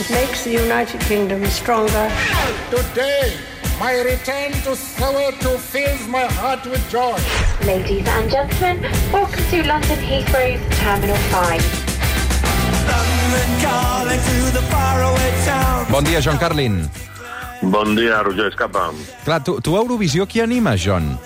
It makes the United Kingdom stronger. Today, my return to Soweto fills my heart with joy. Ladies and gentlemen, welcome to London Heathrow's Terminal 5. Bon dia, John Carlin. Bon dia, Roger Escapa. Clar, tu, tu a Eurovisió qui animes, John?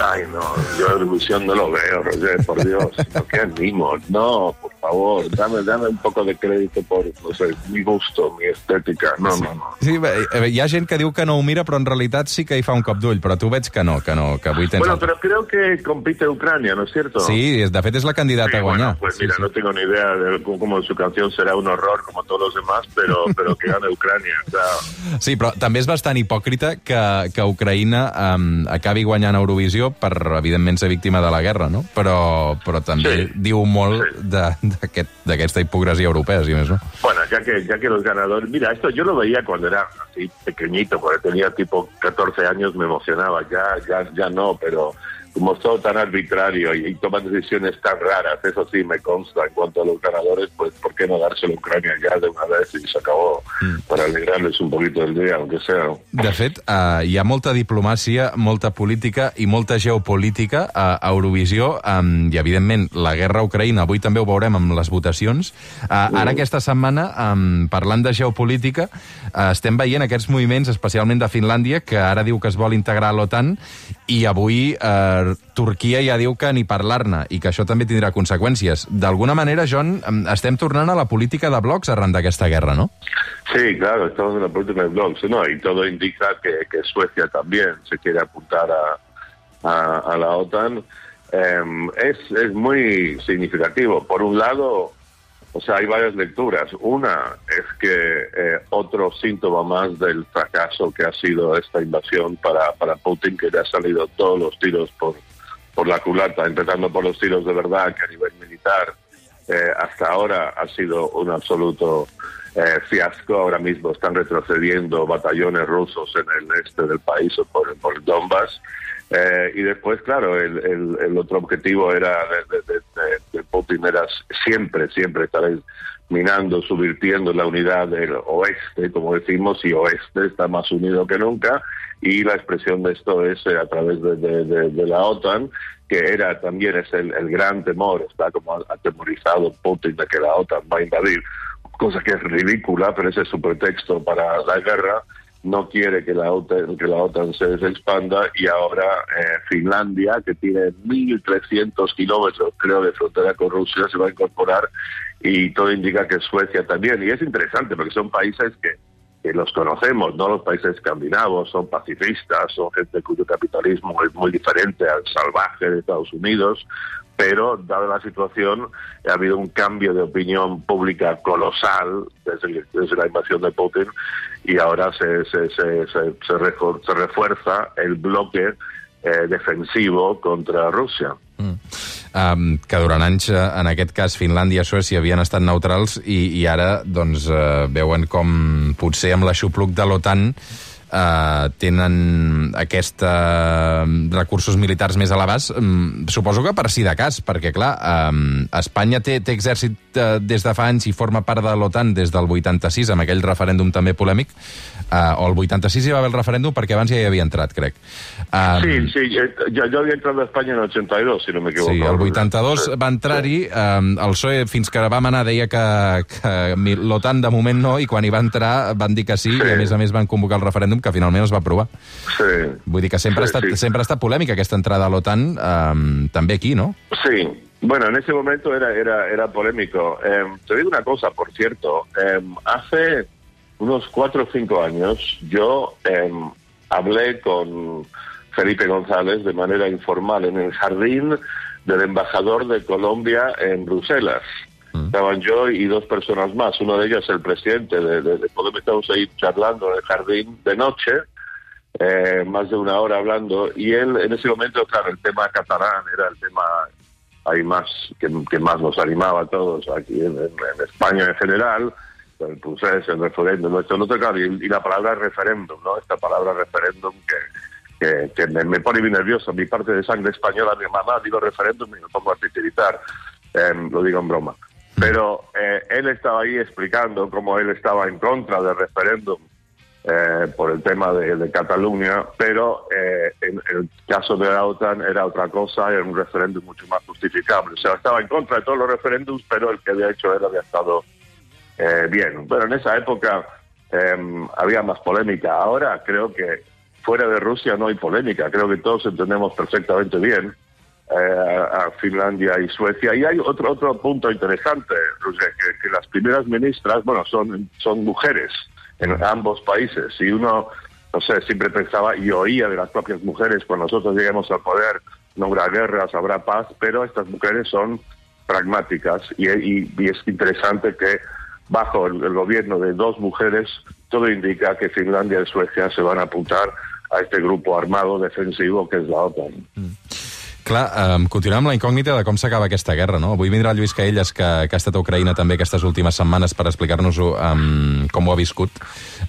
Ay, no, yo Eurovisión no lo veo, Roger, por Dios. ¿Por qué animo? No, por favor, dame, dame un poco de crédito por, no sé, mi gusto, mi estética. No, no, no. Sí, bé, eh, hi ha gent que diu que no ho mira, però en realitat sí que hi fa un cop d'ull, però tu veig que no, que no, que avui tens... Bueno, pero creo que compite Ucrania, ¿no es cierto? Sí, de fet és la candidata Sí, a guanyar. bueno, pues Sí, mira, sí. no tengo ni idea de cómo, su canción será un horror como todos los demás, pero, pero que gane Ucrania. O sea, Sí, però també és bastant hipòcrita que, que Ucraïna um, acabi guanyant Eurovisió per, evidentment, ser víctima de la guerra, no? Però, però també Sí. diu molt Sí. de- d'aquest- d'aquesta hipocresia europea, si més no. Bueno, ya que, ya que los ganadores... Mira, esto yo lo veía cuando era así pequeñito, porque tenía tipo 14 años, me emocionaba. Ya, ya, ya no, pero como todo tan arbitrario y, y toman decisiones tan raras, eso sí me consta. En cuanto a los ganadores, pues ¿por qué no dárselo a Ucrania ya de una vez y se acabó? Para alegrarles un poquito el día, aunque sea. De fet, uh, hi ha molta diplomàcia, molta política i molta geopolítica a, a Eurovisió um, i, evidentment, la guerra a Ucraïna, avui també ho veurem amb les votacions. Uh, ara, aquesta setmana, um, parlant de geopolítica, uh, estem veient aquests moviments, especialment de Finlàndia, que ara diu que es vol integrar a l'OTAN, i avui uh, Turquia ja diu que ni parlar-ne, i que això també tindrà conseqüències. D'alguna manera, John, em, estem tornant a la política de blocs arran d'aquesta guerra, no? Sí, claro, estamos en la política de blogs, ¿no? Y todo indica que, que Suecia también se quiere apuntar a, a, a la OTAN. Em, es, es muy significativo. Por un lado, o sea, hay varias lecturas. Una es que eh, otro síntoma más del fracaso que ha sido esta invasión para, para Putin, que le ha salido todos los tiros por, por la culata, empezando por los tiros de verdad, que a nivel militar eh, hasta ahora ha sido un absoluto eh, fiasco. Ahora mismo están retrocediendo batallones rusos en el este del país o por, por el Donbass. Eh, y después, claro, el, otro objetivo era de Putin era siempre, siempre estar minando, subvirtiendo la unidad del oeste, como decimos, y oeste está más unido que nunca. Y la expresión de esto es eh, a través de la OTAN, que era también es el, el gran temor, está como atemorizado Putin de que la OTAN va a invadir, cosa que es ridícula, pero ese es su pretexto para la guerra. No quiere que la OTAN, que la OTAN se, expanda y ahora eh, Finlandia, que tiene 1.300 kilómetros, creo, de frontera con Rusia, se va a incorporar y todo indica que Suecia también. Y es interesante porque son países que, que los conocemos, ¿no? Los países escandinavos son pacifistas, son gente cuyo capitalismo es muy diferente al salvaje de Estados Unidos, pero dada la situación ha habido un cambio de opinión pública colosal desde, la invasión de Putin y ahora se, se, se, se, refuerza el bloque eh, defensivo contra Rusia. Um, que durant anys, eh, en aquest cas, Finlàndia i Suècia havien estat neutrals i, i ara doncs, uh, veuen com potser amb l'aixopluc de l'OTAN uh, tenen aquests recursos militars més elevats, um, suposo que per si de cas, perquè, clar, um, Espanya té, té exèrcit uh, des de fa anys i forma part de l'OTAN des del 86, amb aquell referèndum també polèmic, uh, o el 86 hi va haver el referèndum perquè abans ja hi havia entrat, crec. Um, Sí, sí, eh, yo, yo había entrado a España en el 82, si no me equivoco. Sí, el 82 Sí. va entrar-hi, eh, el PSOE fins que vam anar deia que, que l'OTAN de moment no, i quan hi va entrar van dir que sí, Sí. i a més a més van convocar el referèndum que finalment es va aprovar. Sí. Vull dir que sempre, Sí, ha, estat, sí. sempre ha estat polèmica aquesta entrada a l'OTAN, eh, també aquí, no? Sí, bueno, en ese momento era, era, era polémico. Eh, te digo una cosa, por cierto. eh, hace unos cuatro o cinco años yo eh, hablé con Felipe González de manera informal en el jardín del embajador de Colombia en Bruselas. Estaban yo y dos personas más. Uno de ellos el presidente de, de, de Podemos. Estábamos ahí charlando en el jardín de noche eh, más de una hora hablando y él en ese momento, claro, el tema catalán era el tema ahí más que, que más nos animaba a todos aquí en España en general, el procés, el referéndum, esto, no sé, claro, y, la palabra referéndum, ¿no? Esta palabra referéndum que, que, que me, me pone muy nervioso. Mi parte de sangre española, mi mamá, digo referéndum y me pongo a titirizar. Eh, lo digo en broma. Pero eh, él estaba ahí explicando cómo él estaba en contra del referéndum eh, por el tema de, de Cataluña, pero eh, en, en el caso de la OTAN era otra cosa, era un referéndum mucho más justificable. O sea, estaba en contra de todos los referéndums, pero el que había hecho él había estado eh, bien. Bueno, en esa época eh, había más polémica. Ahora creo que fuera de Rusia no hay polémica. Creo que todos entendemos perfectamente bien eh, a Finlandia y Suecia. Y hay otro otro punto interesante, Roger, que, que las primeras ministras, bueno, son, son mujeres en ambos países. Y uno, no sé, siempre pensaba y oía de las propias mujeres, cuando nosotros lleguemos al poder, no habrá guerras, habrá paz, pero estas mujeres son pragmáticas y, y- y es interesante que bajo el, el gobierno de dos mujeres, todo indica que Finlandia y Suecia se van a apuntar a este grupo armado defensivo que es la OTAN. Clar, um, continuem amb la incògnita de com s'acaba aquesta guerra, no? Avui vindrà Lluís Caelles, que, que ha estat a Ucraïna també aquestes últimes setmanes per explicar-nos um, com ho ha viscut,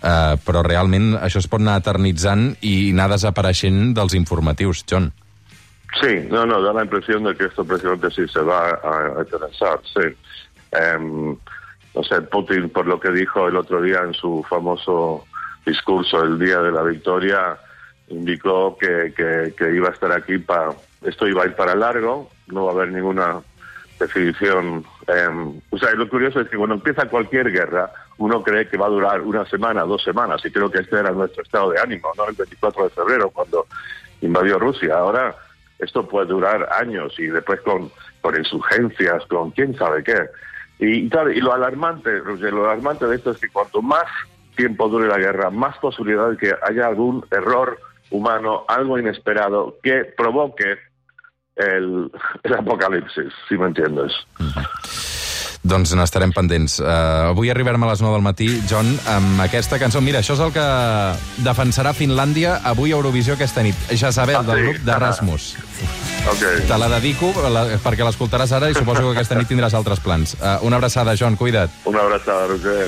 uh, però realment això es pot anar eternitzant i anar desapareixent dels informatius, John. Sí, no, no, da la impresión de que esto precisamente sí se va a, interesar, sí. Em, no sé, Putin, por lo que dijo el otro día en su famoso discurso el día de la victoria, indicó que, que, que iba a estar aquí para... Esto iba a ir para largo, no va a haber ninguna definición. em, o sea, lo curioso es que cuando empieza cualquier guerra, uno cree que va a durar una semana, dos semanas, y creo que este era nuestro estado de ánimo, ¿no? El 24 de febrero, cuando invadió Rusia. Ahora esto puede durar años y después con, con insurgencias, con quién sabe qué. Y, y claro, y lo alarmante, Roger, lo alarmante de esto es que cuanto más tiempo dure la guerra, más posibilidad de que haya algún error humano, algo inesperado, que provoque el, el apocalipsis, si me entiendes. Doncs n'estarem pendents. Uh, avui arribarem a les 9 del matí, John, amb aquesta cançó. Mira, això és el que defensarà Finlàndia avui a Eurovisió aquesta nit. Jezabel, Ah, del sí? grup de Rasmus. Ok. Te la dedico la, perquè l'escoltaràs ara i suposo que aquesta nit tindràs altres plans. Uh, una abraçada, John, cuida't. Un abrazo, Roger.